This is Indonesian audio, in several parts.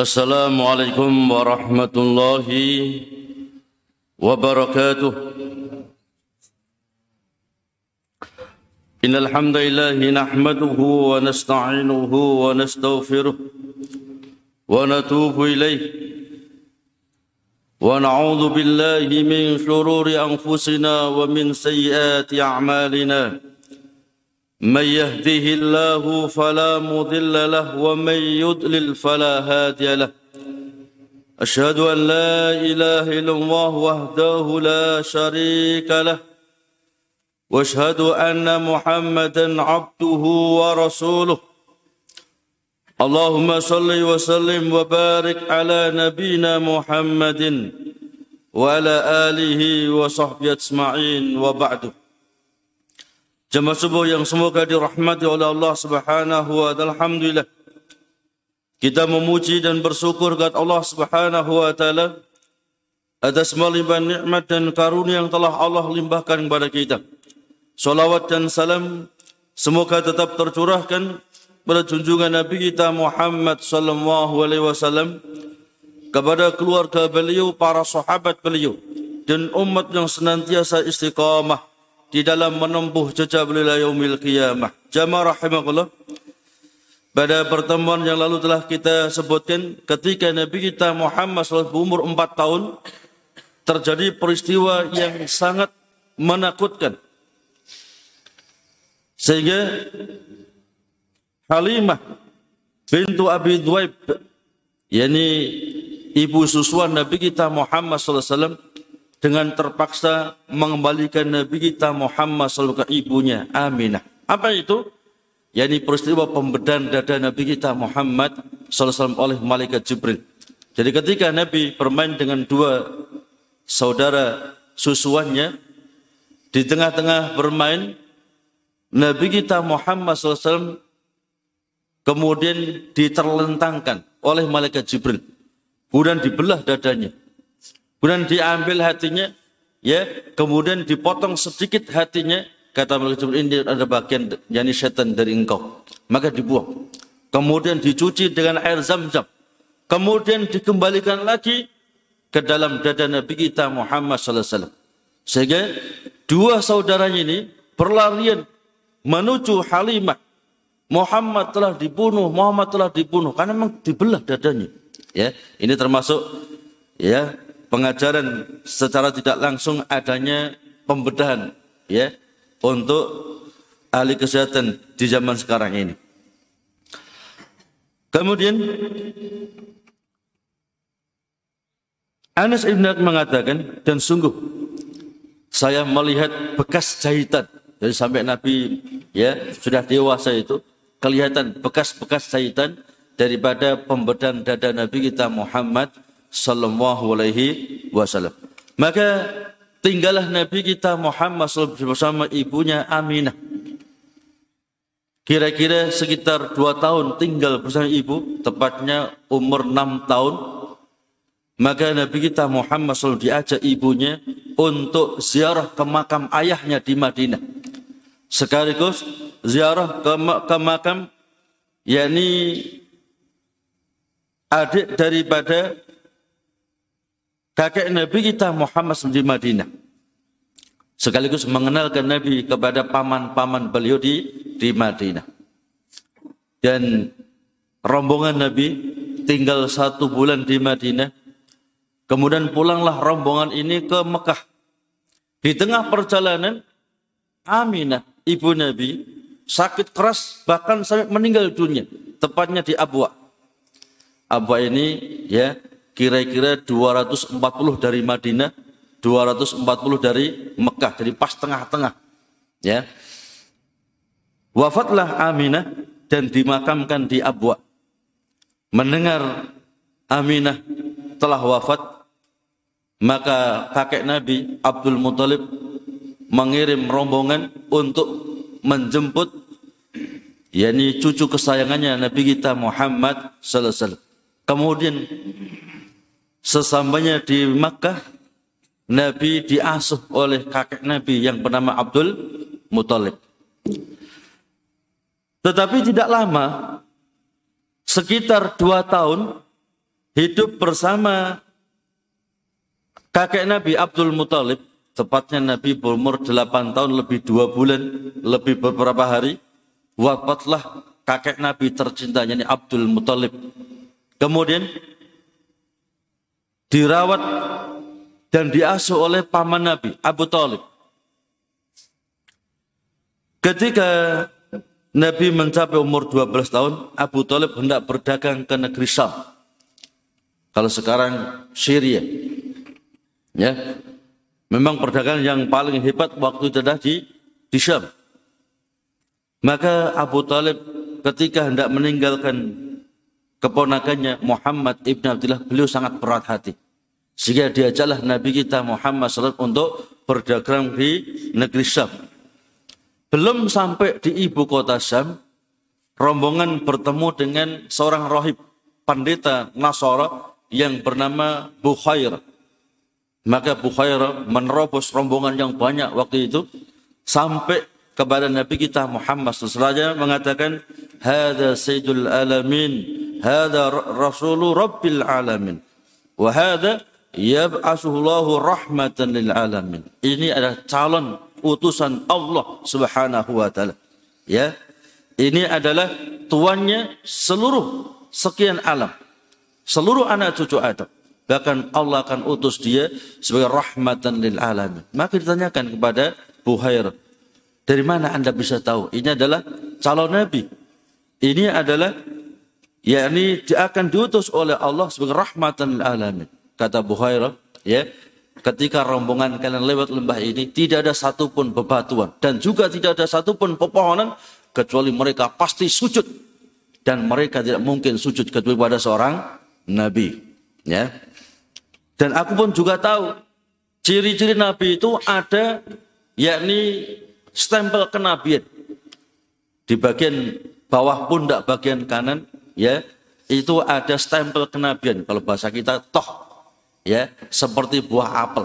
السلام عليكم ورحمة الله وبركاته. إن الحمد لله نحمده ونستعينه ونستغفره ونتوب إليه. ونعوذ بالله من شرور أنفسنا ومن سيئات أعمالنا. من يهده الله فلا مضل له ومن يضلل فلا هادي له. أشهد أن لا إله إلا الله وحده لا شريك له. وأشهد أن محمدا عبده ورسوله. اللهم صل وسلم وبارك على نبينا محمد وعلى آله وصحبه أجمعين وبعده Jemaah subuh yang semoga dirahmati oleh Allah Subhanahu wa taala. Alhamdulillah. Kita memuji dan bersyukur kepada Allah Subhanahu wa taala atas melimpah nikmat dan karunia yang telah Allah limpahkan kepada kita. Salawat dan salam semoga tetap tercurahkan pada junjungan Nabi kita Muhammad sallallahu alaihi wasallam kepada keluarga beliau, para sahabat beliau dan umat yang senantiasa istiqamah di dalam menempuh jejak beliau yaumil qiyamah. Jamaah rahimakumullah. Pada pertemuan yang lalu telah kita sebutkan ketika Nabi kita Muhammad SAW umur 4 tahun terjadi peristiwa yang sangat menakutkan. Sehingga Halimah bintu Abi Dhuaib yakni ibu susuan Nabi kita Muhammad SAW dengan terpaksa mengembalikan Nabi kita Muhammad SAW ke ibunya Aminah. Apa itu? Yani peristiwa pembedahan dada Nabi kita Muhammad SAW oleh malaikat Jibril. Jadi ketika Nabi bermain dengan dua saudara susuannya, di tengah-tengah bermain, Nabi kita Muhammad SAW kemudian diterlentangkan oleh malaikat Jibril. Kemudian dibelah dadanya. Kemudian diambil hatinya, ya, kemudian dipotong sedikit hatinya, kata Malaikat Jibril ini ada bagian yani setan dari engkau. Maka dibuang. Kemudian dicuci dengan air zam-zam. Kemudian dikembalikan lagi ke dalam dada Nabi kita Muhammad sallallahu alaihi wasallam. Sehingga dua saudaranya ini berlarian menuju Halimah. Muhammad telah dibunuh, Muhammad telah dibunuh karena memang dibelah dadanya. Ya, ini termasuk ya pengajaran secara tidak langsung adanya pembedahan ya untuk ahli kesehatan di zaman sekarang ini. Kemudian Anas ibn mengatakan dan sungguh saya melihat bekas jahitan jadi sampai Nabi ya sudah dewasa itu kelihatan bekas-bekas jahitan daripada pembedahan dada Nabi kita Muhammad sallallahu alaihi wasallam. Maka tinggallah Nabi kita Muhammad bersama ibunya Aminah. Kira-kira sekitar dua tahun tinggal bersama ibu, tepatnya umur enam tahun. Maka Nabi kita Muhammad SAW diajak ibunya untuk ziarah ke makam ayahnya di Madinah. Sekaligus ziarah ke, ke makam yakni adik daripada kakek Nabi kita Muhammad di Madinah. Sekaligus mengenalkan Nabi kepada paman-paman beliau di, di Madinah. Dan rombongan Nabi tinggal satu bulan di Madinah. Kemudian pulanglah rombongan ini ke Mekah. Di tengah perjalanan, Aminah, ibu Nabi, sakit keras bahkan sampai meninggal dunia. Tepatnya di Abwa. Abwa ini ya kira-kira 240 dari Madinah, 240 dari Mekah, jadi pas tengah-tengah. Ya. Wafatlah Aminah dan dimakamkan di Abwa. Mendengar Aminah telah wafat, maka kakek Nabi Abdul Muthalib mengirim rombongan untuk menjemput yakni cucu kesayangannya Nabi kita Muhammad sallallahu alaihi wasallam. Kemudian Sesampainya di Makkah, Nabi diasuh oleh kakek Nabi yang bernama Abdul Muthalib. Tetapi tidak lama, sekitar dua tahun, hidup bersama kakek Nabi Abdul Muthalib, tepatnya Nabi berumur 8 tahun lebih dua bulan, lebih beberapa hari, wafatlah kakek Nabi tercinta, yakni Abdul Muthalib. Kemudian dirawat dan diasuh oleh paman Nabi Abu Talib. Ketika Nabi mencapai umur 12 tahun, Abu Talib hendak berdagang ke negeri Syam. Kalau sekarang Syria. Ya. Memang perdagangan yang paling hebat waktu itu adalah di, di Syam. Maka Abu Talib ketika hendak meninggalkan keponakannya Muhammad ibn Abdullah, beliau sangat berat hati. Sehingga diajaklah Nabi kita Muhammad SAW untuk berdagang di negeri Syam. Belum sampai di ibu kota Syam, rombongan bertemu dengan seorang rohib, pendeta Nasara yang bernama Bukhair. Maka Bukhair menerobos rombongan yang banyak waktu itu sampai kepada Nabi kita Muhammad SAW mengatakan Hada Sayyidul Alamin Hada Rasulu Rabbil Alamin Wa hada yab'asuhullahu rahmatan lil alamin. Ini adalah calon utusan Allah Subhanahu wa taala. Ya. Ini adalah tuannya seluruh sekian alam seluruh anak cucu Adam. Bahkan Allah akan utus dia sebagai rahmatan lil alamin. Maka ditanyakan kepada Buhair, dari mana anda bisa tahu? Ini adalah calon nabi. Ini adalah yakni dia akan diutus oleh Allah sebagai rahmatan alamin. Kata Buhair, ya, ketika rombongan kalian lewat lembah ini tidak ada satupun bebatuan dan juga tidak ada satupun pepohonan kecuali mereka pasti sujud dan mereka tidak mungkin sujud kecuali pada seorang nabi. Ya. Dan aku pun juga tahu ciri-ciri nabi itu ada yakni stempel kenabian. Di bagian bawah pundak bagian kanan ya itu ada stempel kenabian kalau bahasa kita toh ya seperti buah apel.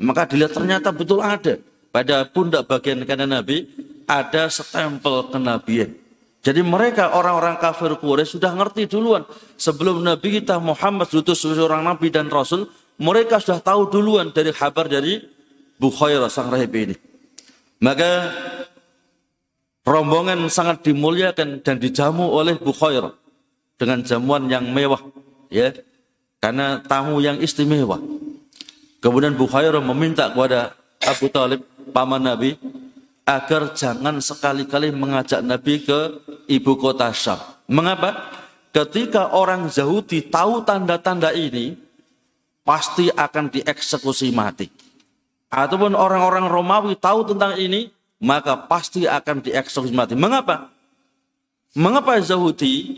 Maka dilihat ternyata betul ada pada pundak bagian kanan Nabi ada stempel kenabian. Jadi mereka orang-orang kafir Quraisy sudah ngerti duluan. Sebelum Nabi kita Muhammad diutus seorang Nabi dan Rasul, mereka sudah tahu duluan dari kabar dari Bukhairah sang rahib ini. Maka rombongan sangat dimuliakan dan dijamu oleh Bukhairah dengan jamuan yang mewah, ya, karena tamu yang istimewa. Kemudian Bukhairah meminta kepada Abu Talib, paman Nabi, agar jangan sekali-kali mengajak Nabi ke ibu kota Syam. Mengapa? Ketika orang Yahudi tahu tanda-tanda ini, pasti akan dieksekusi mati. Ataupun orang-orang Romawi tahu tentang ini, maka pasti akan dieksekusi mati. Mengapa? Mengapa Yahudi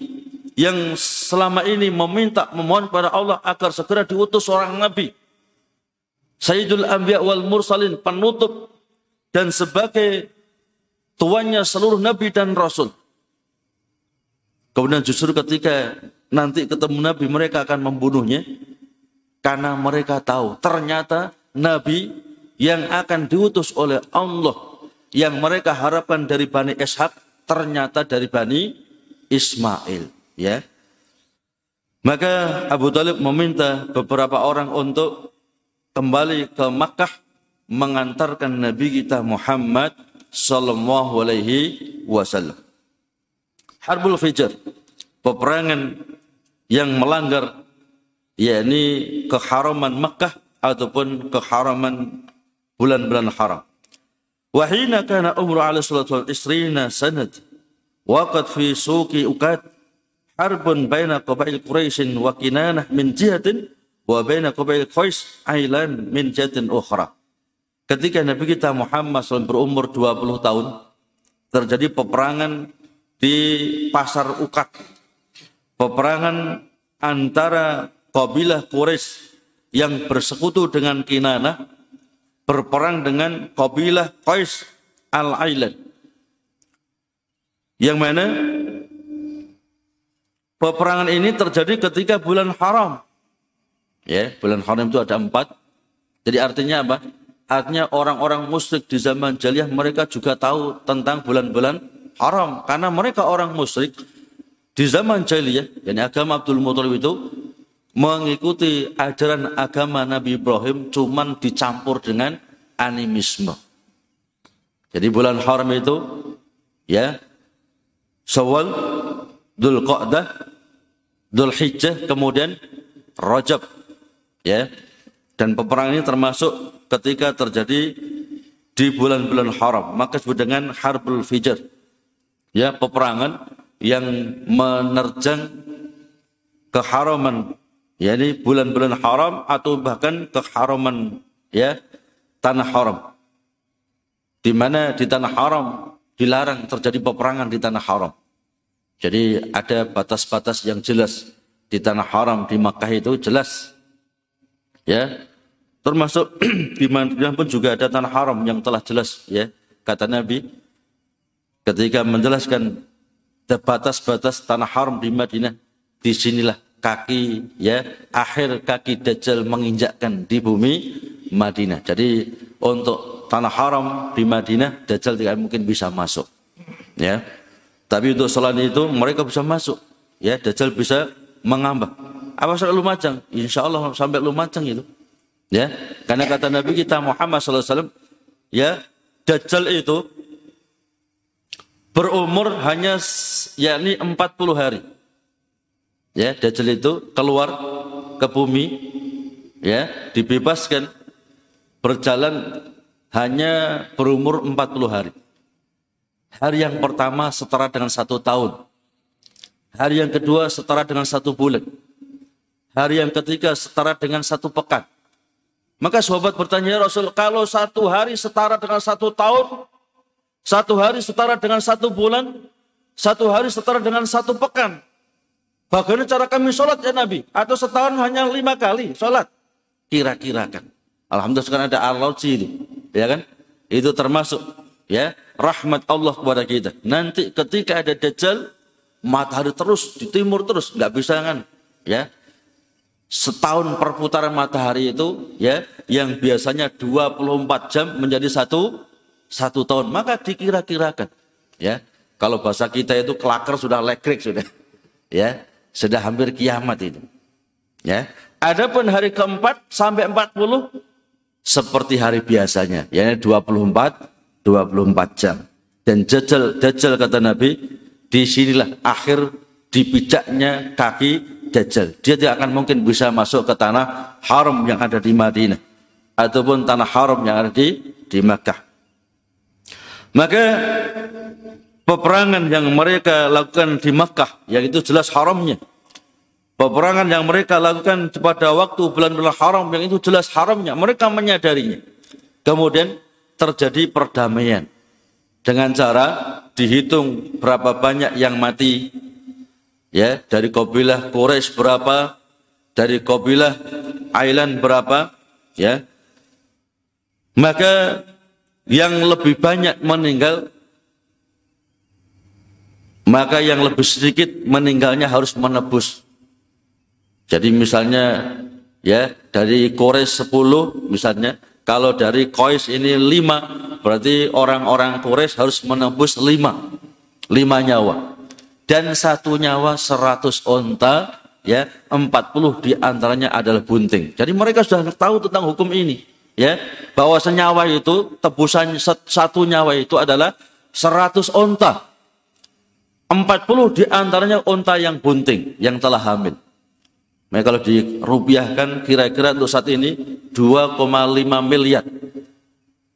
yang selama ini meminta memohon kepada Allah agar segera diutus seorang nabi Sayyidul Anbiya wal Mursalin penutup dan sebagai tuannya seluruh nabi dan rasul. Kemudian justru ketika nanti ketemu nabi mereka akan membunuhnya karena mereka tahu ternyata nabi yang akan diutus oleh Allah yang mereka harapkan dari Bani Ishak ternyata dari Bani Ismail ya maka Abu Talib meminta beberapa orang untuk kembali ke Makkah mengantarkan Nabi kita Muhammad sallallahu alaihi wasallam. Harbul Fijr, peperangan yang melanggar yakni keharaman Makkah ataupun keharaman bulan-bulan haram. Wahina kana umru ala salatu isrina sanad waqad fi suqi ukat harbun baina qabail Quraisy wa Kinanah min jihatin wa baina qabail Qais ailan min jihatin ukhra. Ketika Nabi kita Muhammad SAW berumur 20 tahun, terjadi peperangan di pasar Ukat. Peperangan antara kabilah Quraisy yang bersekutu dengan Kinana berperang dengan kabilah Qais Al-Ailan. Yang mana peperangan ini terjadi ketika bulan haram. Ya, bulan haram itu ada empat. Jadi artinya apa? Artinya orang-orang musyrik di zaman jahiliyah mereka juga tahu tentang bulan-bulan haram karena mereka orang musyrik di zaman jahiliyah, yakni agama Abdul Muthalib itu mengikuti ajaran agama Nabi Ibrahim cuman dicampur dengan animisme. Jadi bulan haram itu ya Syawal, Dhul Qa'dah, Dhul Hijjah, kemudian Rajab. Ya. Dan peperangan ini termasuk ketika terjadi di bulan-bulan haram. Maka disebut dengan Harbul Fijr. Ya, peperangan yang menerjang keharaman yakni bulan-bulan haram atau bahkan keharaman ya tanah haram di mana di tanah haram dilarang terjadi peperangan di tanah haram jadi ada batas-batas yang jelas di tanah haram di Makkah itu jelas ya termasuk di Madinah pun juga ada tanah haram yang telah jelas ya kata Nabi ketika menjelaskan batas-batas tanah haram di Madinah di sinilah kaki ya akhir kaki Dajjal menginjakkan di bumi Madinah. Jadi untuk tanah haram di Madinah Dajjal tidak mungkin bisa masuk. Ya. Tapi untuk selain itu mereka bisa masuk. Ya, Dajjal bisa mengambang. Apa sampai Lumajang? Insya Allah sampai Lumajang itu. Ya, karena kata Nabi kita Muhammad SAW, ya Dajjal itu berumur hanya yakni 40 hari ya Dajjal itu keluar ke bumi ya dibebaskan berjalan hanya berumur 40 hari hari yang pertama setara dengan satu tahun hari yang kedua setara dengan satu bulan hari yang ketiga setara dengan satu pekan maka sahabat bertanya ya Rasul kalau satu hari setara dengan satu tahun satu hari setara dengan satu bulan satu hari setara dengan satu pekan Bagaimana cara kami sholat ya Nabi? Atau setahun hanya lima kali sholat? Kira-kira kan. Alhamdulillah sekarang ada al itu. Ya kan? Itu termasuk ya rahmat Allah kepada kita. Nanti ketika ada dajjal, matahari terus di timur terus. nggak bisa kan? Ya, setahun perputaran matahari itu ya yang biasanya 24 jam menjadi satu satu tahun maka dikira-kirakan ya kalau bahasa kita itu kelakar sudah lekrik sudah ya sudah hampir kiamat itu. Ya. Adapun hari keempat sampai 40 seperti hari biasanya, yakni 24 24 jam. Dan jajal jajal kata Nabi, di sinilah akhir dipijaknya kaki Dajjal. Dia tidak akan mungkin bisa masuk ke tanah haram yang ada di Madinah ataupun tanah haram yang ada di di Makkah. Maka peperangan yang mereka lakukan di Makkah, itu jelas haramnya. Peperangan yang mereka lakukan pada waktu bulan-bulan haram, yang itu jelas haramnya. Mereka menyadarinya. Kemudian terjadi perdamaian. Dengan cara dihitung berapa banyak yang mati. Ya, dari kabilah Quraisy berapa, dari kabilah Ailan berapa, ya. Maka yang lebih banyak meninggal maka yang lebih sedikit meninggalnya harus menebus. Jadi misalnya ya dari Kores 10 misalnya kalau dari Kois ini 5 berarti orang-orang Kores harus menebus 5 5 nyawa dan satu nyawa 100 onta ya 40 di antaranya adalah bunting. Jadi mereka sudah tahu tentang hukum ini ya bahwa senyawa itu tebusan satu nyawa itu adalah 100 onta 40 di antaranya unta yang bunting, yang telah hamil. Nah, kalau dirupiahkan kira-kira untuk saat ini 2,5 miliar.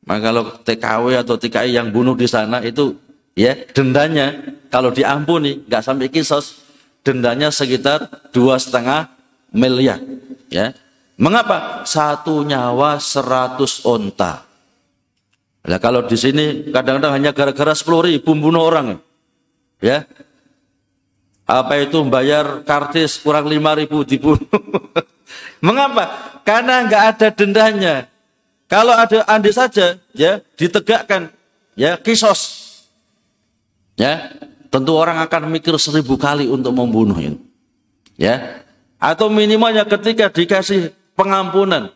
Maka kalau TKW atau TKI yang bunuh di sana itu ya dendanya kalau diampuni nggak sampai kisos dendanya sekitar dua setengah miliar ya. Mengapa? Satu nyawa seratus onta. Nah, kalau di sini kadang-kadang hanya gara-gara sepuluh ribu bunuh orang ya apa itu membayar kartis kurang lima ribu dibunuh? Mengapa? Karena nggak ada dendanya. Kalau ada andi saja ya ditegakkan ya kisos. Ya tentu orang akan mikir seribu kali untuk membunuh ini. Ya atau minimalnya ketika dikasih pengampunan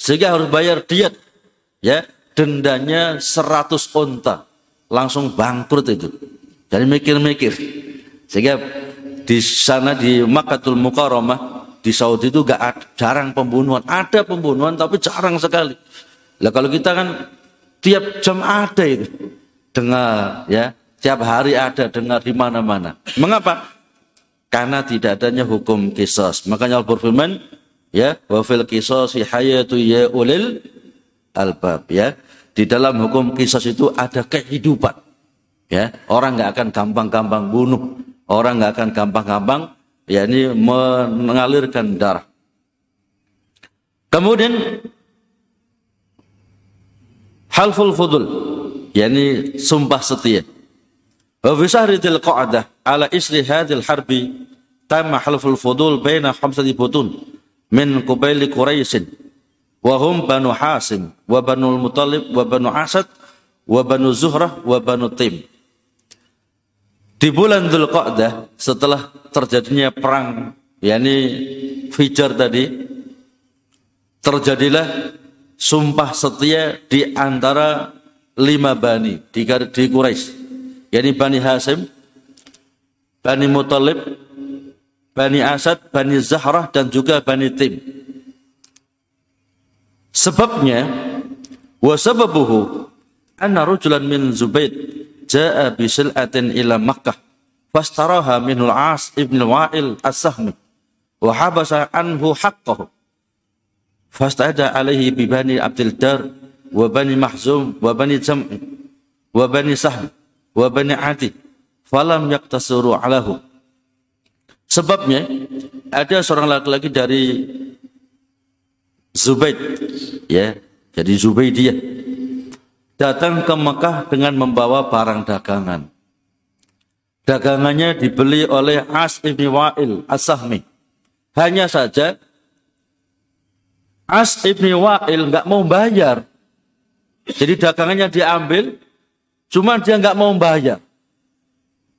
sehingga harus bayar diet. Ya dendanya seratus onta. Langsung bangkrut itu. Jadi mikir-mikir. Sehingga di sana di Makkatul Mukarramah di Saudi itu gak ada, jarang pembunuhan. Ada pembunuhan tapi jarang sekali. Lah kalau kita kan tiap jam ada itu. Dengar ya, tiap hari ada dengar di mana-mana. Mengapa? Karena tidak adanya hukum kisos. Makanya Allah berfirman, ya, wa fil qisasi hayatu ya ulil albab ya. Di dalam hukum kisos itu ada kehidupan. Ya, orang nggak akan gampang-gampang bunuh. Orang nggak akan gampang-gampang yakni mengalirkan darah. Kemudian halful fudul yakni sumpah setia. Wa fi syahri qa'dah ala isri harbi tamma halful fudul baina khamsati butun min qubaili quraisy wa hum banu hasim wa banu muttalib wa banu asad wa banu zuhrah wa banu tim di bulan Dzulqa'dah setelah terjadinya perang yakni Fijar tadi terjadilah sumpah setia di antara lima bani di, di Quraisy yakni Bani Hasim Bani Muthalib Bani Asad, Bani Zahrah dan juga Bani Tim. Sebabnya wa sababuhu anna rajulan min Zubaid jaa bi sil'atin ila Makkah fastaraha minul As ibn Wa'il as-Sahmi wa habasa anhu haqqahu fastada alaihi bi bani Abdul Dar wa bani Mahzum wa bani Jam'i wa bani Sahm wa bani Adi falam yaktasuru alahu. Sebabnya ada seorang laki-laki dari Zubaid ya jadi Zubaidiyah datang ke Mekah dengan membawa barang dagangan. Dagangannya dibeli oleh As ibn Wa'il As-Sahmi. Hanya saja As ibn Wa'il nggak mau bayar. Jadi dagangannya diambil, cuma dia nggak mau bayar.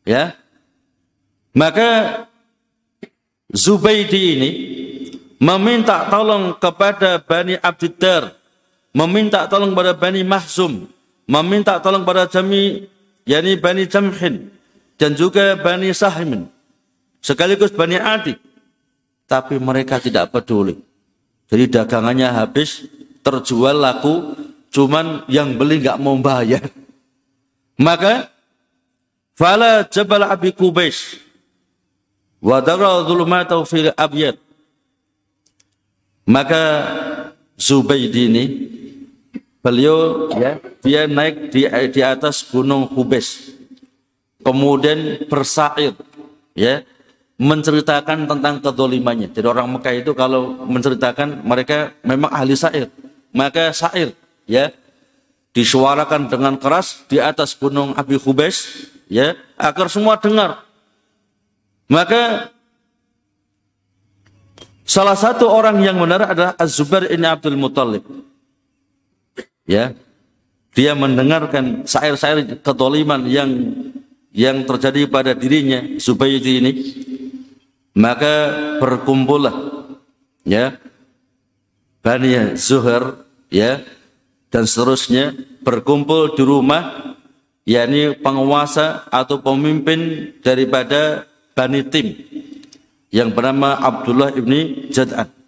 Ya, maka Zubaidi ini meminta tolong kepada Bani Abdiddar meminta tolong pada Bani Mahzum, meminta tolong pada Jami, yakni Bani Jamhin, dan juga Bani Sahimin, sekaligus Bani Adi. Tapi mereka tidak peduli. Jadi dagangannya habis, terjual laku, cuman yang beli nggak mau bayar. Maka, Fala Jabal Abi Kubais, Wadara fil Abiyat. Maka Zubaidi ini Beliau ya dia naik di di atas gunung Hubes. Kemudian bersair ya menceritakan tentang kedolimannya. Jadi orang Mekah itu kalau menceritakan mereka memang ahli sair. Maka sair ya disuarakan dengan keras di atas gunung Abi Hubes ya agar semua dengar. Maka salah satu orang yang benar adalah Az-Zubair ini Abdul Muttalib ya. Dia mendengarkan syair-syair ketoliman yang yang terjadi pada dirinya Zubaydi ini. Maka berkumpullah ya Bani Zuhar ya dan seterusnya berkumpul di rumah yakni penguasa atau pemimpin daripada Bani Tim yang bernama Abdullah ibni Jad'an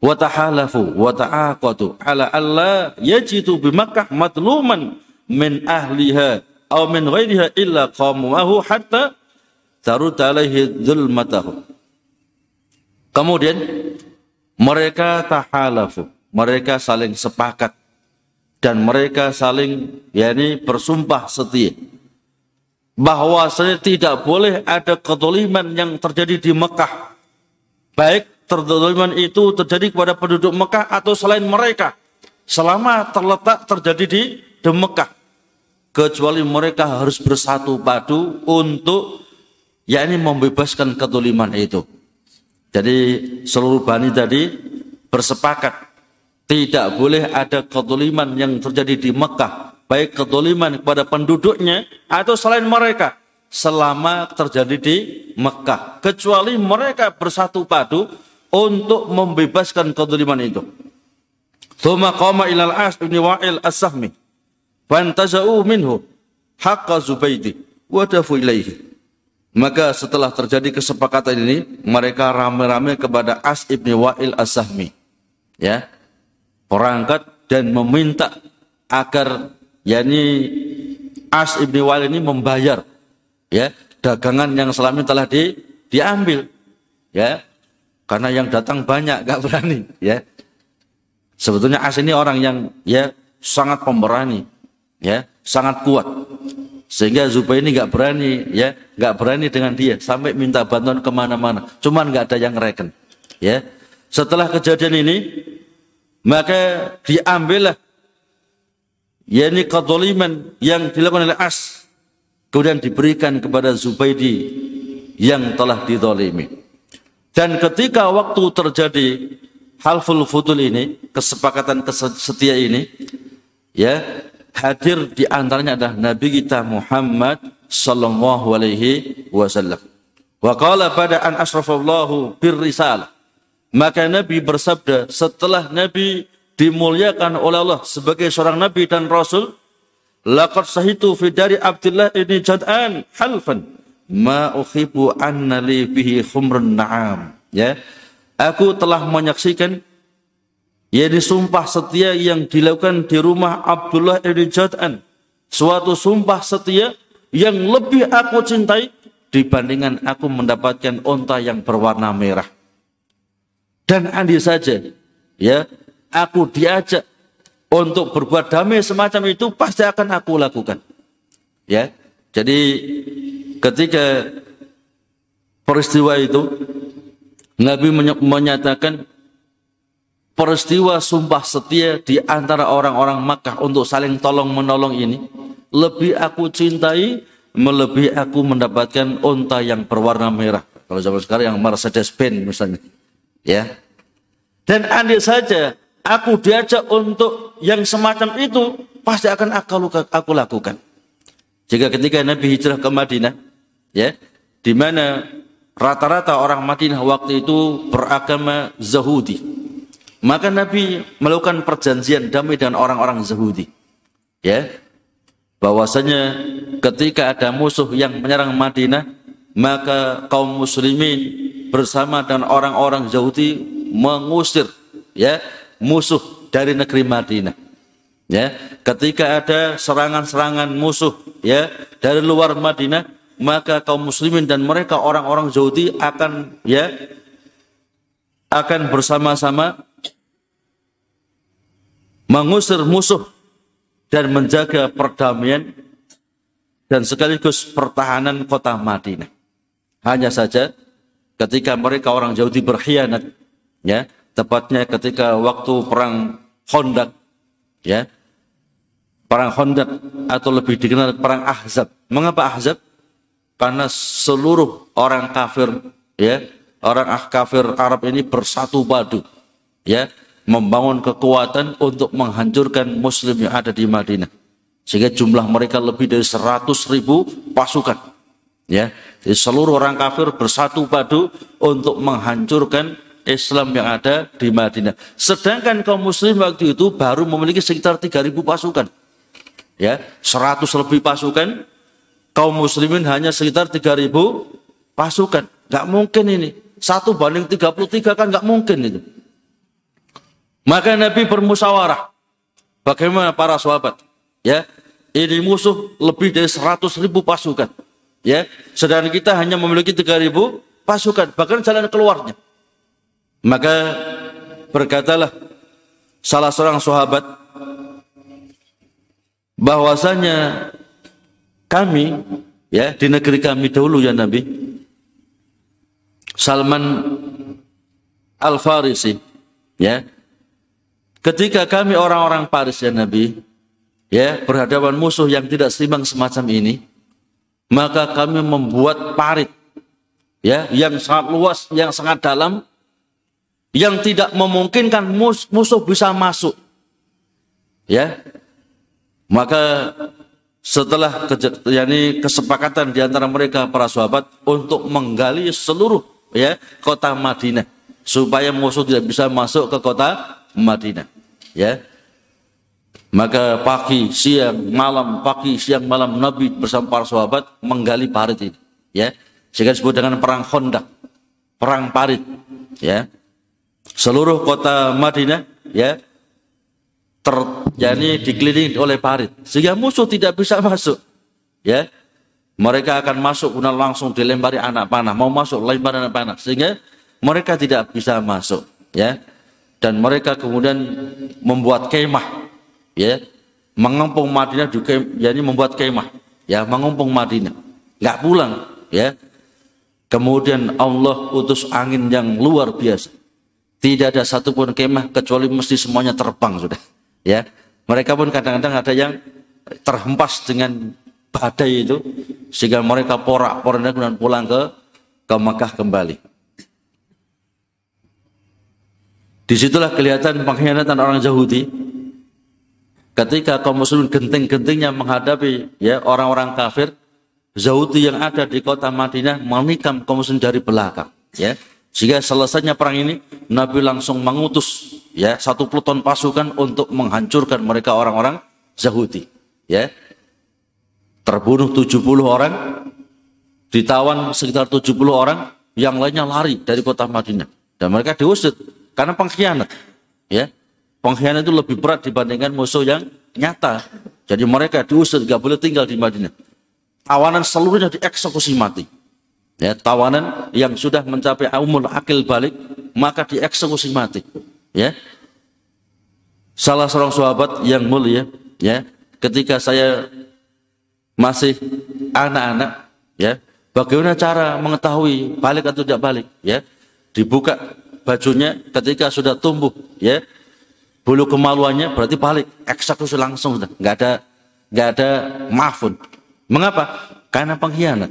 wa tahalafu wa ta'aqatu ala alla yajidu bi Makkah matluman min ahliha aw min ghairiha illa qamuhu hatta tarud alaihi dzulmatahu kemudian mereka tahalafu mereka saling sepakat dan mereka saling yakni bersumpah setia bahwa tidak boleh ada kedoliman yang terjadi di Mekah baik Terdoliman itu terjadi kepada penduduk Mekah atau selain mereka. Selama terletak terjadi di, di Mekah. Kecuali mereka harus bersatu padu untuk ya ini membebaskan kedoliman itu. Jadi seluruh bani tadi bersepakat tidak boleh ada kedoliman yang terjadi di Mekah. Baik kedoliman kepada penduduknya atau selain mereka selama terjadi di Mekah. Kecuali mereka bersatu padu untuk membebaskan kedoliman itu. Thumma qama ilal as ibn wa'il as-sahmi. Fantaza'u minhu haqqa Zubaidi wa dafu ilaihi. Maka setelah terjadi kesepakatan ini, mereka ramai-ramai kepada As ibni Wa'il As-Sahmi. Ya, berangkat dan meminta agar yakni As ibni Wa'il ini membayar ya dagangan yang selama telah di, diambil. Ya, karena yang datang banyak, gak berani. Ya, sebetulnya As ini orang yang ya sangat pemberani, ya sangat kuat sehingga Zubair ini nggak berani, ya, nggak berani dengan dia sampai minta bantuan ke mana-mana. Cuman nggak ada yang reken, ya. Setelah kejadian ini, maka diambillah yakni kedoliman yang dilakukan oleh As kemudian diberikan kepada Zubaidi yang telah didolimi. Dan ketika waktu terjadi halful fudul ini, kesepakatan setia ini, ya hadir di antaranya adalah Nabi kita Muhammad sallallahu alaihi wasallam. Wa qala pada an asrafallahu bir risalah. Maka Nabi bersabda setelah Nabi dimuliakan oleh Allah sebagai seorang nabi dan rasul, laqad sahitu fi dari Abdullah ini jad'an halfan ma uhibbu anna li bihi khumrun na'am. Ya. Aku telah menyaksikan yaitu sumpah setia yang dilakukan di rumah Abdullah ibn Jad'an. Suatu sumpah setia yang lebih aku cintai dibandingkan aku mendapatkan onta yang berwarna merah. Dan andai saja, ya, aku diajak untuk berbuat damai semacam itu pasti akan aku lakukan. Ya. Jadi ketika peristiwa itu Nabi menyatakan peristiwa sumpah setia di antara orang-orang Makkah untuk saling tolong menolong ini lebih aku cintai melebihi aku mendapatkan unta yang berwarna merah. Kalau zaman sekarang yang Mercedes Benz misalnya ya. Dan andai saja aku diajak untuk yang semacam itu pasti akan aku, aku lakukan. Jika ketika Nabi hijrah ke Madinah ya di mana rata-rata orang Madinah waktu itu beragama Zahudi maka Nabi melakukan perjanjian damai dengan orang-orang Yahudi. Ya. Bahwasanya ketika ada musuh yang menyerang Madinah, maka kaum muslimin bersama dengan orang-orang Yahudi mengusir ya musuh dari negeri Madinah. Ya, ketika ada serangan-serangan musuh ya dari luar Madinah, maka kaum muslimin dan mereka orang-orang Yahudi akan ya akan bersama-sama mengusir musuh dan menjaga perdamaian dan sekaligus pertahanan kota Madinah. Hanya saja ketika mereka orang Yahudi berkhianat, ya, tepatnya ketika waktu perang Khandaq, ya, perang Khandaq atau lebih dikenal perang Ahzab. Mengapa Ahzab? Karena seluruh orang kafir, ya, orang ah kafir Arab ini bersatu padu, ya, membangun kekuatan untuk menghancurkan muslim yang ada di Madinah. Sehingga jumlah mereka lebih dari 100 ribu pasukan. Ya, Jadi seluruh orang kafir bersatu padu untuk menghancurkan Islam yang ada di Madinah. Sedangkan kaum muslim waktu itu baru memiliki sekitar 3000 pasukan. Ya, 100 lebih pasukan, kaum muslimin hanya sekitar 3000 pasukan. Gak mungkin ini. Satu banding 33 kan gak mungkin itu. Maka Nabi bermusyawarah. Bagaimana para sahabat? Ya, ini musuh lebih dari 100 ribu pasukan. Ya, sedangkan kita hanya memiliki 3 ribu pasukan. Bahkan jalan keluarnya. Maka berkatalah salah seorang sahabat bahwasanya kami ya di negeri kami dahulu ya Nabi Salman Al Farisi ya Ketika kami orang-orang Paris ya Nabi, ya berhadapan musuh yang tidak seimbang semacam ini, maka kami membuat parit ya yang sangat luas, yang sangat dalam, yang tidak memungkinkan musuh bisa masuk. Ya. Maka setelah yakni kesepakatan di antara mereka para sahabat untuk menggali seluruh ya kota Madinah supaya musuh tidak bisa masuk ke kota Madinah. Ya. Maka pagi, siang, malam, pagi, siang, malam Nabi bersama para sahabat menggali parit ini. Ya. sehingga disebut dengan perang Khandaq, perang parit, ya. Seluruh kota Madinah, ya, ter, yani dikelilingi oleh parit, sehingga musuh tidak bisa masuk, ya. Mereka akan masuk kemudian langsung dilempari anak panah, mau masuk lempar anak panah, sehingga mereka tidak bisa masuk, ya. Dan mereka kemudian membuat kemah, ya, mengempung Madinah juga, yani membuat kemah, ya, mengumpung Madinah, nggak pulang, ya. Kemudian Allah utus angin yang luar biasa. Tidak ada satupun kemah kecuali mesti semuanya terbang sudah. Ya, mereka pun kadang-kadang ada yang terhempas dengan badai itu sehingga mereka porak-poranda kemudian pulang ke ke Makkah kembali. Di situlah kelihatan pengkhianatan orang Yahudi ketika kaum muslimin genting-gentingnya menghadapi ya orang-orang kafir Yahudi yang ada di kota Madinah menikam kaum muslimin dari belakang ya sehingga selesainya perang ini Nabi langsung mengutus ya satu pluton pasukan untuk menghancurkan mereka orang-orang Yahudi ya terbunuh 70 orang, ditawan sekitar 70 orang, yang lainnya lari dari kota Madinah. Dan mereka diusut karena pengkhianat. Ya, pengkhianat itu lebih berat dibandingkan musuh yang nyata. Jadi mereka diusut, gak boleh tinggal di Madinah. Tawanan seluruhnya dieksekusi mati. Ya, tawanan yang sudah mencapai umur akil balik, maka dieksekusi mati. Ya, salah seorang sahabat yang mulia, ya, ketika saya masih anak-anak ya. Bagaimana cara mengetahui balik atau tidak balik ya? Dibuka bajunya ketika sudah tumbuh ya. Bulu kemaluannya berarti balik eksekusi langsung sudah. Nggak ada nggak ada maafun mengapa? Karena pengkhianat.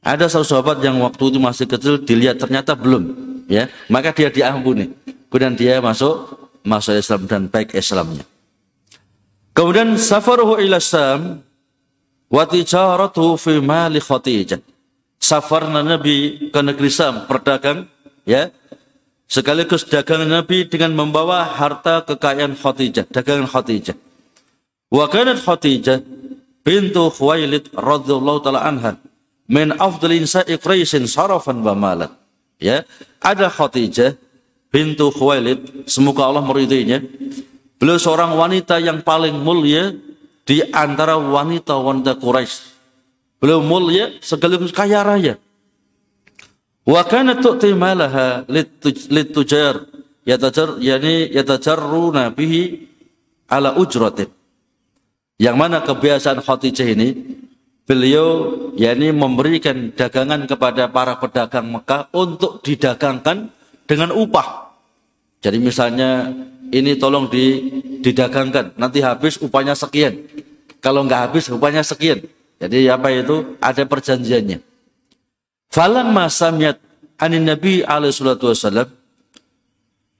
Ada salah sahabat yang waktu itu masih kecil dilihat ternyata belum ya. Maka dia diampuni kemudian dia masuk masuk Islam dan baik Islamnya kemudian safaruhu ila Sam wa tijaratu fi mali Khadijah. Safarna Nabi ke negeri Sam berdagang ya. Sekaligus dagangan Nabi dengan membawa harta kekayaan Khadijah, dagangan Khadijah. Wa kanat Khadijah bintu Khuwailid radhiyallahu taala anha min afdal insa'i sarafan wa malan. Ya, ada Khadijah bintu Khuwailid, semoga Allah meridainya. Beliau seorang wanita yang paling mulia di antara wanita-wanita Quraisy. Beliau mulia sekaligus kaya raya. Wa kanat tu'ti malaha litujar yatajar yani yatajarruna bihi ala ujratin. Yang mana kebiasaan Khadijah ini beliau yakni memberikan dagangan kepada para pedagang Mekah untuk didagangkan dengan upah. Jadi misalnya ini tolong di, didagangkan, nanti habis upahnya sekian. Kalau nggak habis upahnya sekian. Jadi apa itu? Ada perjanjiannya. Falamma samyat anin Nabi alaihi salatu wasallam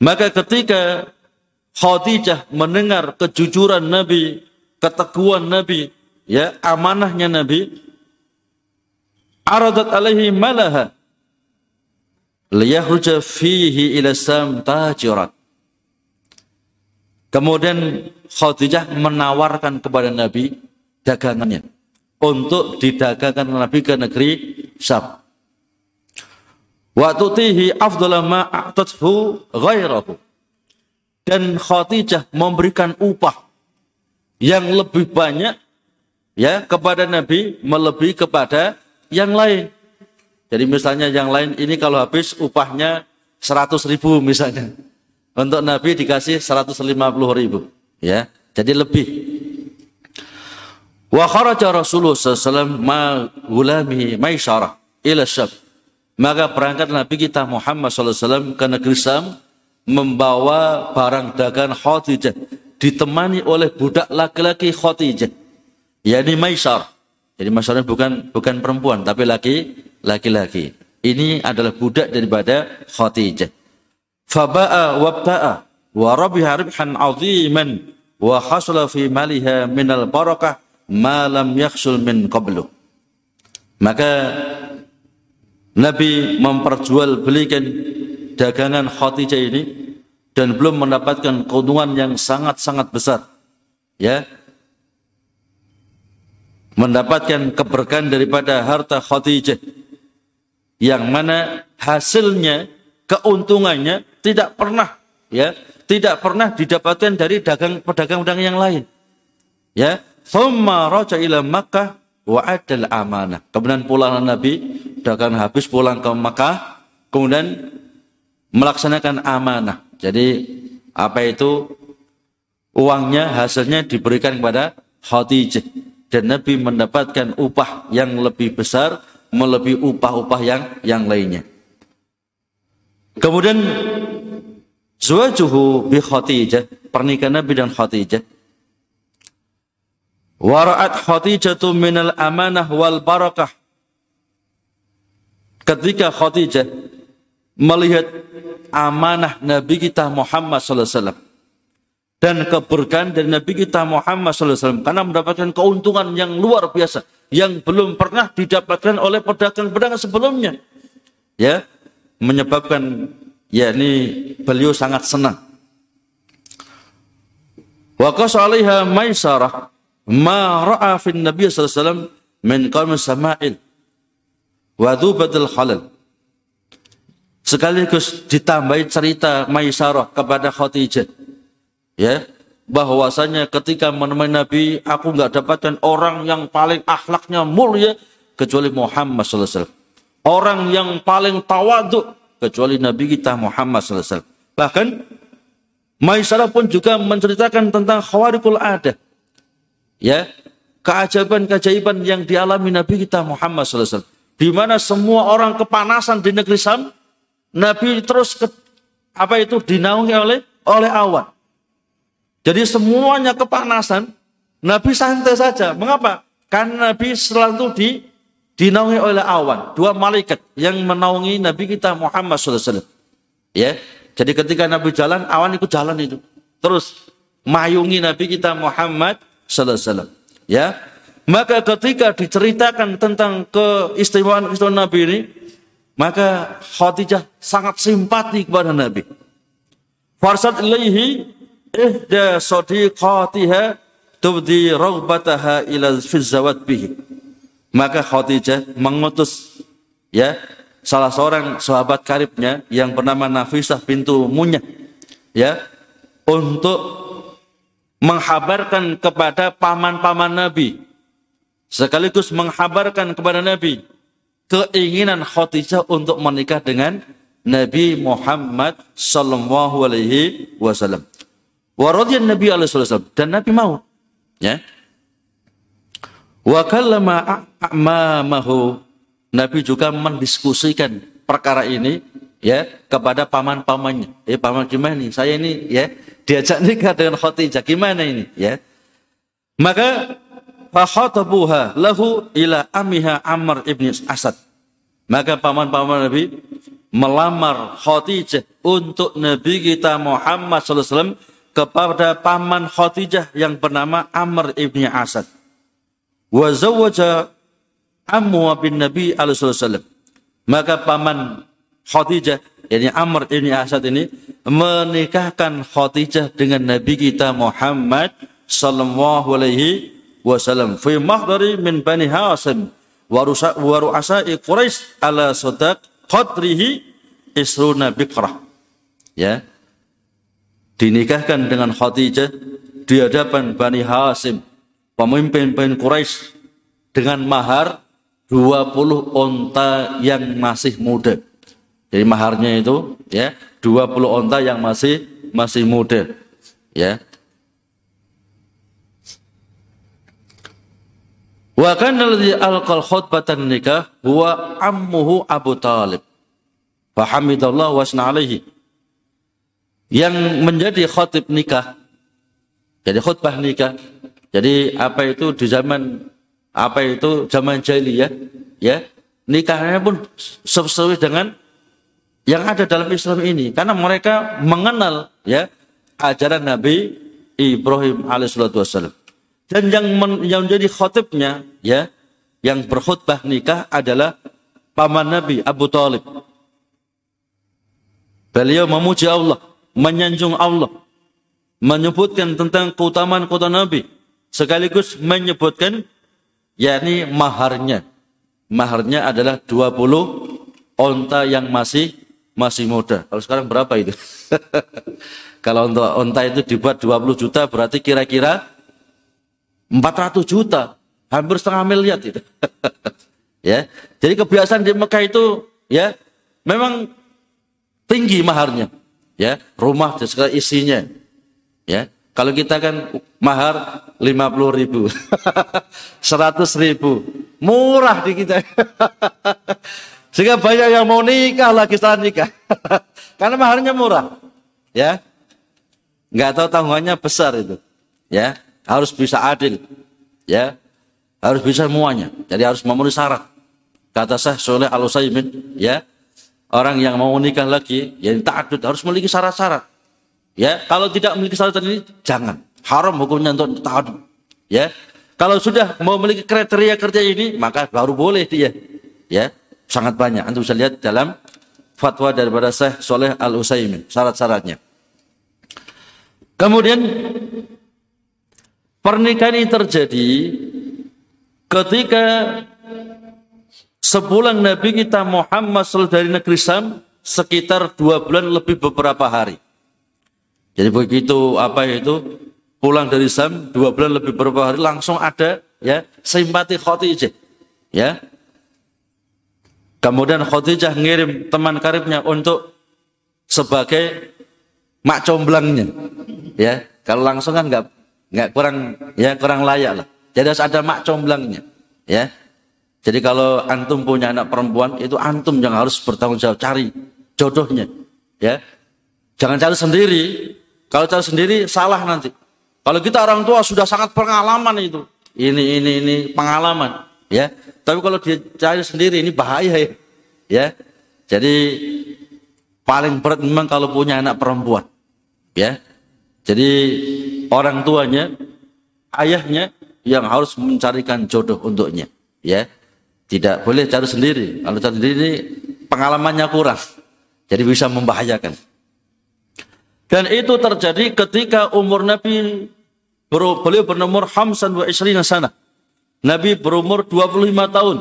maka ketika Khadijah mendengar kejujuran Nabi, keteguhan Nabi, ya amanahnya Nabi, aradat alaihi malaha liyahruja fihi ila sam tajirat Kemudian Khadijah menawarkan kepada Nabi dagangannya untuk didagangkan Nabi ke negeri Syam. Wa tutihi afdala ma a'tathu ghairahu. Dan Khadijah memberikan upah yang lebih banyak ya kepada Nabi melebihi kepada yang lain. Jadi misalnya yang lain ini kalau habis upahnya 100 ribu misalnya. Untuk Nabi dikasih 150 ribu. Ya, jadi lebih. Wa kharaja Rasulullah SAW ma maisyarah ila syab. Maka berangkat Nabi kita Muhammad SAW ke negeri Sam membawa barang dagangan Khadijah ditemani oleh budak laki-laki Khadijah yakni Maisar. Jadi masalahnya bukan bukan perempuan tapi laki laki-laki. Ini adalah budak daripada Khadijah. Faba'a wabta'a wa rabiha ribhan aziman wa hasula fi maliha minal barakah ma lam yakhsul min qablu. Maka Nabi memperjual belikan dagangan Khadijah ini dan belum mendapatkan keuntungan yang sangat-sangat besar. Ya mendapatkan keberkahan daripada harta Khadijah yang mana hasilnya keuntungannya tidak pernah ya tidak pernah didapatkan dari dagang pedagang-pedagang yang lain ya. Thumma raja ila Makkah wa adal amanah. Kemudian pulang Nabi dagang habis pulang ke Makkah kemudian melaksanakan amanah. Jadi apa itu? Uangnya hasilnya diberikan kepada Khadijah dan Nabi mendapatkan upah yang lebih besar melebihi upah-upah yang yang lainnya. Kemudian zuwajuhu bi Khadijah, pernikahan Nabi dan Khadijah. Wara'at Khadijah minal amanah wal barakah. Ketika Khadijah melihat amanah Nabi kita Muhammad sallallahu alaihi wasallam dan keberkahan dari Nabi kita Muhammad SAW karena mendapatkan keuntungan yang luar biasa yang belum pernah didapatkan oleh pedagang-pedagang sebelumnya. Ya menyebabkan ya ini beliau sangat senang. Wa qasaliha maisarah ma ra'a nabi sallallahu min qawmi sama'il wa dhubatil halal. Sekaligus ditambahi cerita Maisarah kepada Khadijah ya bahwasanya ketika menemani Nabi aku nggak dapatkan orang yang paling akhlaknya mulia kecuali Muhammad SAW. Orang yang paling tawaduk kecuali Nabi kita Muhammad SAW. Bahkan Maisarah pun juga menceritakan tentang khawarikul ada. Ya, keajaiban-keajaiban yang dialami Nabi kita Muhammad SAW. Di mana semua orang kepanasan di negeri Sam, Nabi terus ke, apa itu dinaungi oleh oleh awan. Jadi semuanya kepanasan, Nabi santai saja. Mengapa? Karena Nabi selalu di dinaungi oleh awan, dua malaikat yang menaungi Nabi kita Muhammad SAW. Ya, jadi ketika Nabi jalan, awan ikut jalan itu. Terus mayungi Nabi kita Muhammad SAW. Ya, maka ketika diceritakan tentang keistimewaan keistimewaan Nabi ini, maka Khadijah sangat simpati kepada Nabi. Farsad ilaihi ihda sadiqatiha tubdi raghbataha ila fi zawat bihi. Maka Khadijah mengutus ya salah seorang sahabat karibnya yang bernama Nafisah pintu Munyah ya untuk menghabarkan kepada paman-paman Nabi sekaligus menghabarkan kepada Nabi keinginan Khadijah untuk menikah dengan Nabi Muhammad sallallahu alaihi wasallam. Wa Nabi alaihi wasallam dan Nabi mau. Ya. Wa kallama a'mamahu Nabi juga mendiskusikan perkara ini ya kepada paman-pamannya. Eh paman gimana nih? Saya ini ya diajak nikah dengan Khadijah. Gimana ini? Ya. Maka fakhatabuha lahu ila amiha Amr ibn Asad. Maka paman-paman Nabi melamar Khadijah untuk Nabi kita Muhammad SAW kepada paman Khadijah yang bernama Amr ibni Asad. Wa zawwaja ammu bin Nabi alaihi Maka paman Khadijah, yakni Amr ibni Asad ini menikahkan Khadijah dengan Nabi kita Muhammad sallallahu alaihi wasallam fi mahdari min Bani Hasim wa ru'asa'i Quraisy ala sadaq qadrihi isruna biqrah. Ya, dinikahkan dengan Khadijah di hadapan Bani Hasim, pemimpin-pemimpin Quraisy dengan mahar 20 onta yang masih muda. Jadi maharnya itu ya 20 onta yang masih masih muda. Ya. Wa kana alladhi alqal khutbatan nikah huwa ammuhu Abu Talib. Fahamidallah wasna alaihi yang menjadi khotib nikah jadi khutbah nikah jadi apa itu di zaman apa itu zaman jahiliyah ya nikahnya pun sesuai dengan yang ada dalam Islam ini. Karena mereka mengenal ya ajaran Nabi Ibrahim alaihissalam dan yang men, yang menjadi khotibnya ya yang berkhutbah nikah adalah paman Nabi Abu Talib. Beliau memuji Allah menyanjung Allah, menyebutkan tentang keutamaan kota Nabi, sekaligus menyebutkan yakni maharnya. Maharnya adalah 20 onta yang masih masih muda. Kalau sekarang berapa itu? Kalau untuk onta itu dibuat 20 juta berarti kira-kira 400 juta. Hampir setengah miliar itu. ya. Jadi kebiasaan di Mekah itu ya memang tinggi maharnya. Ya, rumah segala isinya. Ya. Kalau kita kan mahar 50 ribu, 100 ribu, murah di kita. Sehingga banyak yang mau nikah lagi setelah nikah. Karena maharnya murah. Ya. Nggak tahu tanggungannya besar itu. Ya. Harus bisa adil. Ya. Harus bisa semuanya. Jadi harus memenuhi syarat. Kata saya Soleh al -Usaymin, ya. Orang yang mau nikah lagi, yang taat harus memiliki syarat-syarat. Ya, kalau tidak memiliki syarat ini jangan. Haram hukumnya untuk taat. Ya. Kalau sudah mau memiliki kriteria-kriteria ini, maka baru boleh dia. Ya sangat banyak. Anda bisa lihat dalam fatwa daripada Syekh Soleh Al Utsaimin, syarat-syaratnya. Kemudian pernikahan ini terjadi ketika sebulan Nabi kita Muhammad SAW dari negeri Sam sekitar dua bulan lebih beberapa hari. Jadi begitu apa itu pulang dari Sam dua bulan lebih beberapa hari langsung ada ya simpati Khadijah ya Kemudian Khadijah ngirim teman karibnya untuk sebagai mak comblangnya. Ya, kalau langsung kan nggak nggak kurang ya kurang layak lah. Jadi harus ada mak comblangnya. Ya. Jadi kalau antum punya anak perempuan itu antum yang harus bertanggung jawab cari jodohnya. Ya. Jangan cari sendiri. Kalau cari sendiri salah nanti. Kalau kita orang tua sudah sangat pengalaman itu. Ini ini ini pengalaman ya. Tapi kalau dia cari sendiri ini bahaya ya. ya. Jadi paling berat memang kalau punya anak perempuan. Ya. Jadi orang tuanya, ayahnya yang harus mencarikan jodoh untuknya, ya. Tidak boleh cari sendiri. Kalau cari sendiri pengalamannya kurang. Jadi bisa membahayakan. Dan itu terjadi ketika umur Nabi beliau bernomor Hamsan wa Isrina sana. Nabi berumur 25 tahun.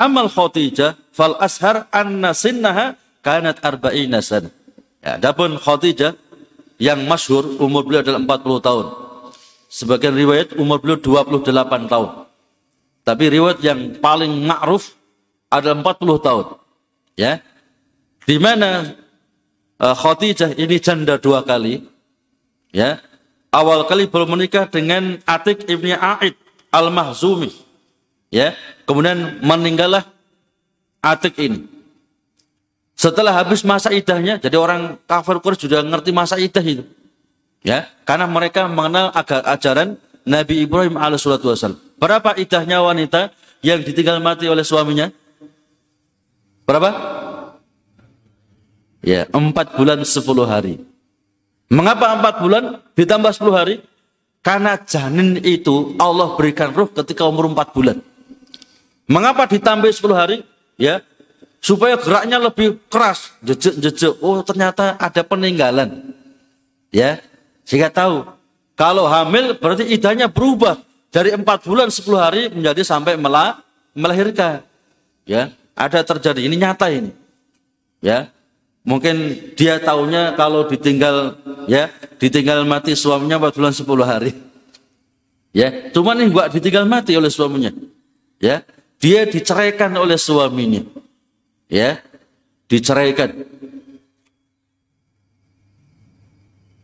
Amal Khadijah fal ashar anna sinnaha kanat arba'ina sana. Ya, adapun Khadijah yang masyhur umur beliau adalah 40 tahun. Sebagian riwayat umur beliau 28 tahun. Tapi riwayat yang paling ma'ruf adalah 40 tahun. Ya. Di mana uh, Khadijah ini janda dua kali. Ya. Awal kali belum menikah dengan Atik ibni Aid Al-Mahzumi. Ya, kemudian meninggallah Atik ini. Setelah habis masa idahnya, jadi orang kafir Quraisy sudah ngerti masa idah itu. Ya, karena mereka mengenal agak ajaran Nabi Ibrahim alaihissalatu wassalam. Berapa idahnya wanita yang ditinggal mati oleh suaminya? Berapa? Ya, empat bulan sepuluh hari. Mengapa empat bulan ditambah sepuluh hari? Karena janin itu Allah berikan ruh ketika umur 4 bulan. Mengapa ditambah 10 hari? Ya, supaya geraknya lebih keras, jejek-jejek. Oh, ternyata ada peninggalan. Ya, sehingga tahu kalau hamil berarti idahnya berubah dari 4 bulan 10 hari menjadi sampai melah, melahirkan. Ya, ada terjadi. Ini nyata ini. Ya, Mungkin dia tahunya kalau ditinggal ya, ditinggal mati suaminya 4 bulan 10 hari. Ya, cuma nih buat ditinggal mati oleh suaminya. Ya, dia diceraikan oleh suaminya. Ya, diceraikan.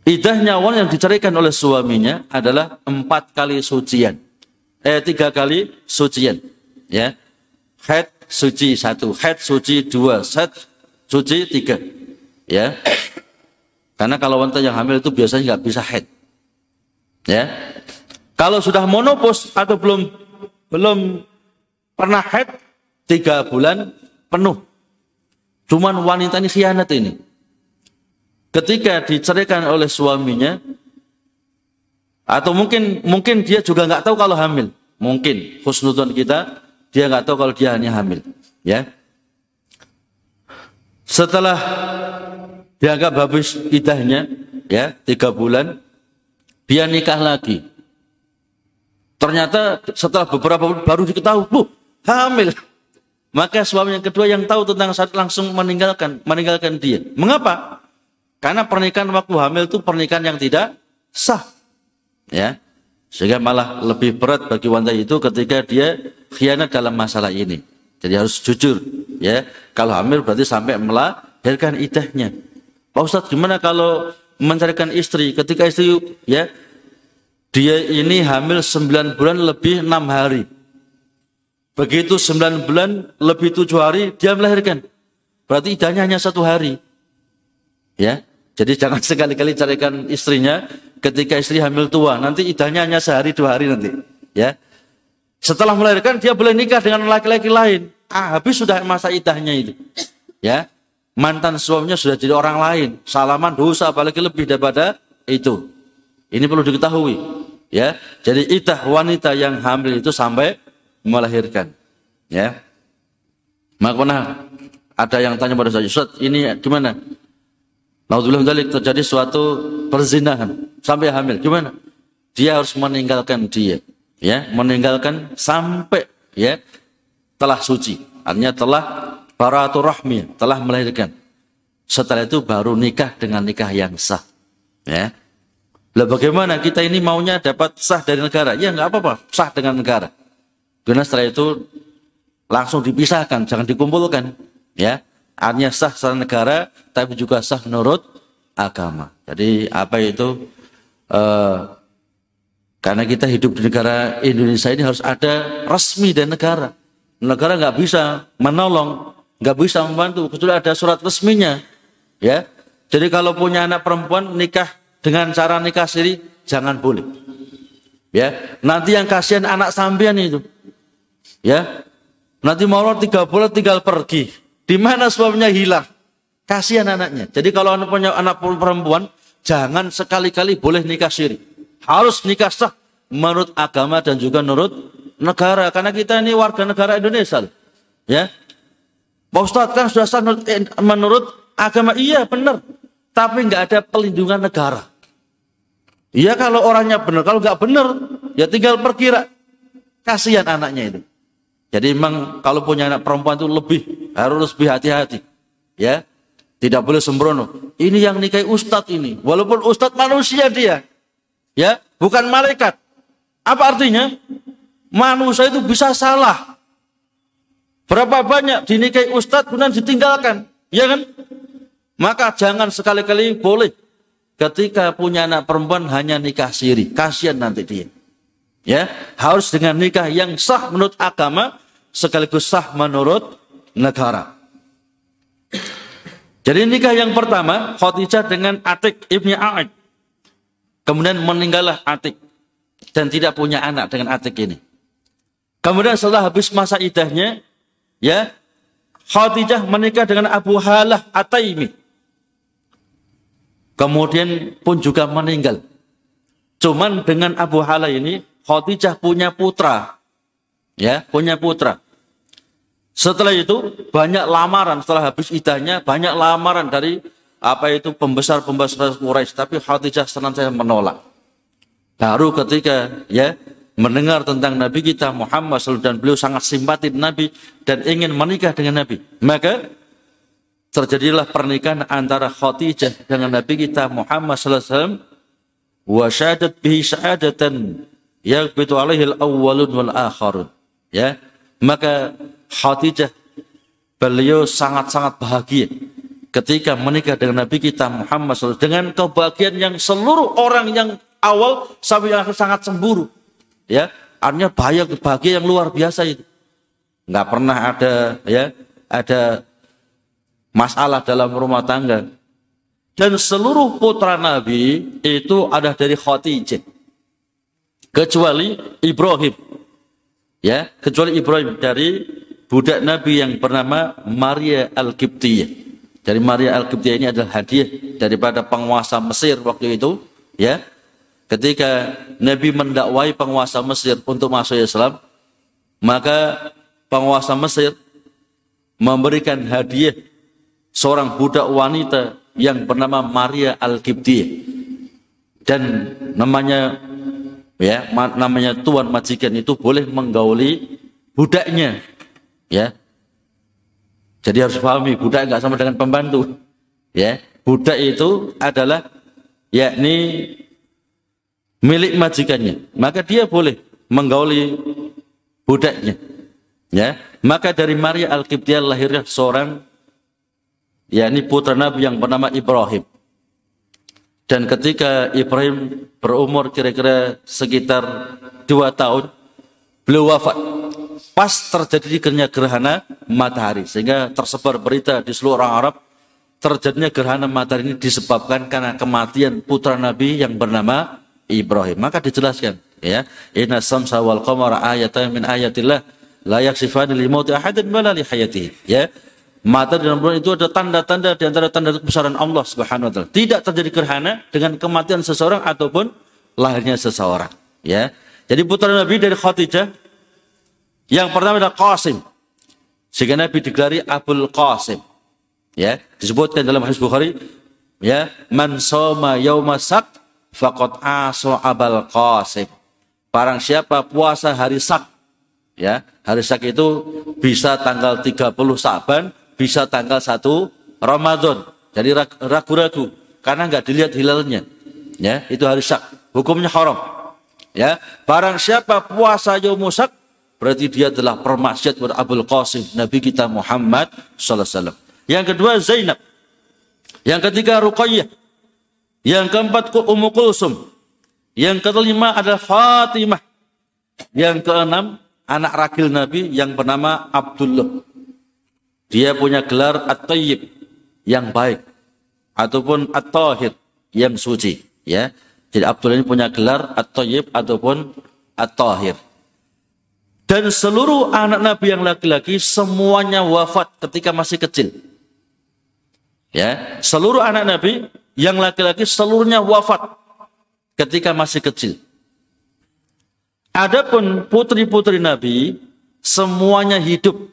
Idahnya awal yang diceraikan oleh suaminya adalah empat kali sucian. Eh, tiga kali sucian. Ya, head suci satu, head suci dua, head suci tiga. Ya. Karena kalau wanita yang hamil itu biasanya nggak bisa head. Ya. Kalau sudah monopos atau belum belum pernah head tiga bulan penuh. Cuman wanita ini khianat ini. Ketika diceraikan oleh suaminya, atau mungkin mungkin dia juga nggak tahu kalau hamil. Mungkin khusnudon kita dia nggak tahu kalau dia hanya hamil. Ya, setelah dianggap habis idahnya, ya tiga bulan, dia nikah lagi. Ternyata setelah beberapa bulan baru diketahui, bu, hamil. maka suami yang kedua yang tahu tentang saat langsung meninggalkan meninggalkan dia. Mengapa? Karena pernikahan waktu hamil itu pernikahan yang tidak sah. Ya. Sehingga malah lebih berat bagi wanita itu ketika dia khianat dalam masalah ini. Jadi harus jujur, ya. Kalau hamil berarti sampai melahirkan idahnya. Pak Ustadz gimana kalau mencarikan istri ketika istri ya dia ini hamil 9 bulan lebih 6 hari. Begitu 9 bulan lebih 7 hari dia melahirkan. Berarti idahnya hanya satu hari. Ya, jadi jangan sekali-kali carikan istrinya ketika istri hamil tua. Nanti idahnya hanya sehari dua hari nanti. Ya, setelah melahirkan dia boleh nikah dengan laki-laki lain. Ah, habis sudah masa idahnya itu. Ya, mantan suaminya sudah jadi orang lain. Salaman dosa apalagi lebih daripada itu. Ini perlu diketahui. Ya, jadi idah wanita yang hamil itu sampai melahirkan. Ya. Maka pernah ada yang tanya pada saya, Ustaz, ini gimana? Naudzubillah dalik terjadi suatu perzinahan sampai hamil. Gimana? Dia harus meninggalkan dia, ya, meninggalkan sampai ya telah suci. Artinya telah rahmi, telah melahirkan. Setelah itu baru nikah dengan nikah yang sah. Ya. Lah bagaimana kita ini maunya dapat sah dari negara? Ya nggak apa-apa, sah dengan negara. Karena setelah itu langsung dipisahkan, jangan dikumpulkan. Ya, artinya sah secara negara, tapi juga sah menurut agama. Jadi apa itu? Uh, karena kita hidup di negara Indonesia ini harus ada resmi dan negara. Negara nggak bisa menolong, nggak bisa membantu, kecuali ada surat resminya. Ya, jadi kalau punya anak perempuan nikah dengan cara nikah siri, jangan boleh. Ya, nanti yang kasihan anak sampean itu. Ya, nanti mau tiga bulan tinggal pergi. Di mana suaminya hilang? Kasihan anaknya. Jadi kalau anak punya anak perempuan, jangan sekali-kali boleh nikah siri. Harus nikah sah menurut agama dan juga menurut negara. Karena kita ini warga negara Indonesia. Ya, Pak Ustadz kan sudah sah menurut, eh, menurut agama. Iya benar. Tapi nggak ada pelindungan negara. Iya kalau orangnya benar. Kalau nggak benar, ya tinggal perkira. Kasihan anaknya itu. Jadi memang kalau punya anak perempuan itu lebih harus lebih hati-hati. Ya. Tidak boleh sembrono. Ini yang nikahi ustadz ini. Walaupun ustadz manusia dia. Ya, bukan malaikat. Apa artinya? Manusia itu bisa salah. Berapa banyak dinikahi ustadz kemudian ditinggalkan. Ya kan? Maka jangan sekali-kali boleh ketika punya anak perempuan hanya nikah siri. Kasihan nanti dia. Ya, harus dengan nikah yang sah menurut agama sekaligus sah menurut negara. Jadi nikah yang pertama Khadijah dengan Atik ibni Aik. Kemudian meninggallah Atik dan tidak punya anak dengan Atik ini. Kemudian setelah habis masa idahnya, ya Khadijah menikah dengan Abu Halah Ataimi. Kemudian pun juga meninggal. Cuman dengan Abu Halah ini Khadijah punya putra. Ya, punya putra. Setelah itu banyak lamaran setelah habis idahnya banyak lamaran dari apa itu pembesar-pembesar Quraisy tapi Khadijah senantiasa menolak. Baru ketika ya mendengar tentang Nabi kita Muhammad SAW dan beliau sangat simpati Nabi dan ingin menikah dengan Nabi. Maka terjadilah pernikahan antara Khadijah dengan Nabi kita Muhammad SAW wa syahadat bihi syahadatan yaghbitu alaihi al-awwalun wal akharun. Ya, maka Khadijah beliau sangat-sangat bahagia ketika menikah dengan Nabi kita Muhammad SAW dengan kebahagiaan yang seluruh orang yang awal sampai yang akhir sangat cemburu ya. Artinya bahaya kebahagiaan yang luar biasa itu. Nggak pernah ada ya ada masalah dalam rumah tangga. Dan seluruh putra Nabi itu ada dari Khadijah kecuali Ibrahim ya kecuali Ibrahim dari budak Nabi yang bernama Maria Al-Qibtiyah. Dari Maria Al-Qibtiyah ini adalah hadiah daripada penguasa Mesir waktu itu, ya. Ketika Nabi mendakwai penguasa Mesir untuk masuk Islam, maka penguasa Mesir memberikan hadiah seorang budak wanita yang bernama Maria Al-Qibtiyah. Dan namanya ya namanya tuan majikan itu boleh menggauli budaknya ya Jadi harus pahami budak nggak sama dengan pembantu. Ya, budak itu adalah yakni milik majikannya. Maka dia boleh menggauli budaknya. Ya, maka dari Maria Al-Qibtiyah lahirnya seorang yakni putra Nabi yang bernama Ibrahim. Dan ketika Ibrahim berumur kira-kira sekitar dua tahun, beliau wafat. Pas terjadi gerhana matahari. Sehingga tersebar berita di seluruh orang Arab, terjadinya gerhana matahari ini disebabkan karena kematian putra Nabi yang bernama Ibrahim. Maka dijelaskan, ya, Inna samsa wal qamara ayatan min ayatillah la yaksifani li mauti ahadin wala li hayatihi. Ya, Mata dan bulan itu ada tanda-tanda di antara tanda kebesaran Allah Subhanahu wa taala. Tidak terjadi gerhana dengan kematian seseorang ataupun lahirnya seseorang, ya. Jadi putra Nabi dari Khadijah yang pertama adalah Qasim. Sehingga Nabi digelari Abul Qasim. Ya, disebutkan dalam hadis Bukhari, ya, man soma yauma sak faqad aso abal Qasim. Barang siapa puasa hari sak, ya, hari sak itu bisa tanggal 30 Saban bisa tanggal 1 Ramadan. Jadi ragu-ragu karena nggak dilihat hilalnya. Ya, itu hari syak. Hukumnya haram. Ya, barang siapa puasa yaumusak berarti dia adalah permaksiat kepada Abul Qasim Nabi kita Muhammad sallallahu alaihi wasallam. Yang kedua Zainab. Yang ketiga Ruqayyah. Yang keempat Ummu Kulsum. Yang kelima adalah Fatimah. Yang keenam anak ragil Nabi yang bernama Abdullah. Dia punya gelar At-Tayyib yang baik ataupun At-Tahir yang suci, ya. Jadi Abdullah ini punya gelar At-Tayyib ataupun At-Tahir. Dan seluruh anak Nabi yang laki-laki semuanya wafat ketika masih kecil. Ya, seluruh anak Nabi yang laki-laki seluruhnya wafat ketika masih kecil. Adapun putri-putri Nabi semuanya hidup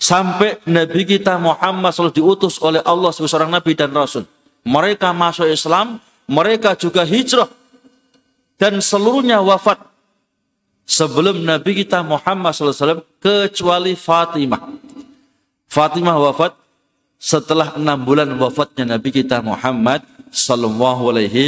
Sampai Nabi kita Muhammad selalu diutus oleh Allah sebagai seorang Nabi dan Rasul. Mereka masuk Islam, mereka juga hijrah. Dan seluruhnya wafat. Sebelum Nabi kita Muhammad SAW kecuali Fatimah. Fatimah wafat setelah enam bulan wafatnya Nabi kita Muhammad Sallallahu Alaihi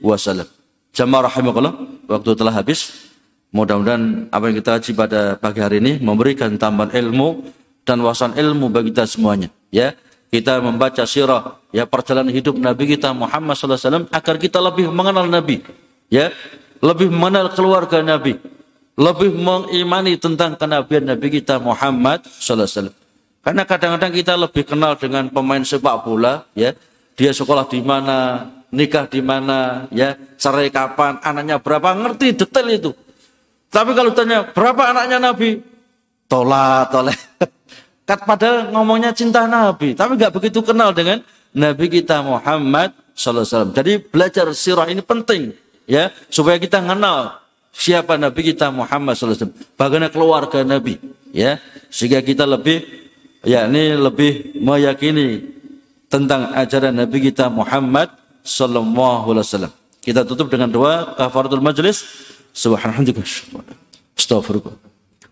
Wasallam. Jamaah rahimahullah, waktu telah habis. Mudah-mudahan apa yang kita kaji pada pagi hari ini memberikan tambahan ilmu dan wawasan ilmu bagi kita semuanya. Ya, kita membaca sirah, ya perjalanan hidup Nabi kita Muhammad SAW agar kita lebih mengenal Nabi, ya, lebih mengenal keluarga Nabi, lebih mengimani tentang kenabian Nabi kita Muhammad SAW. Karena kadang-kadang kita lebih kenal dengan pemain sepak bola, ya, dia sekolah di mana, nikah di mana, ya, cerai kapan, anaknya berapa, ngerti detail itu. Tapi kalau tanya berapa anaknya Nabi, tolak, tolak. Kat padahal ngomongnya cinta Nabi, tapi nggak begitu kenal dengan Nabi kita Muhammad SAW. Jadi belajar sirah ini penting, ya, supaya kita kenal siapa Nabi kita Muhammad SAW. Bagaimana keluarga Nabi, ya, sehingga kita lebih, ya, ini lebih meyakini tentang ajaran Nabi kita Muhammad Sallallahu Alaihi Wasallam. Kita tutup dengan doa kafaratul majlis. Subhanallah. Astagfirullah.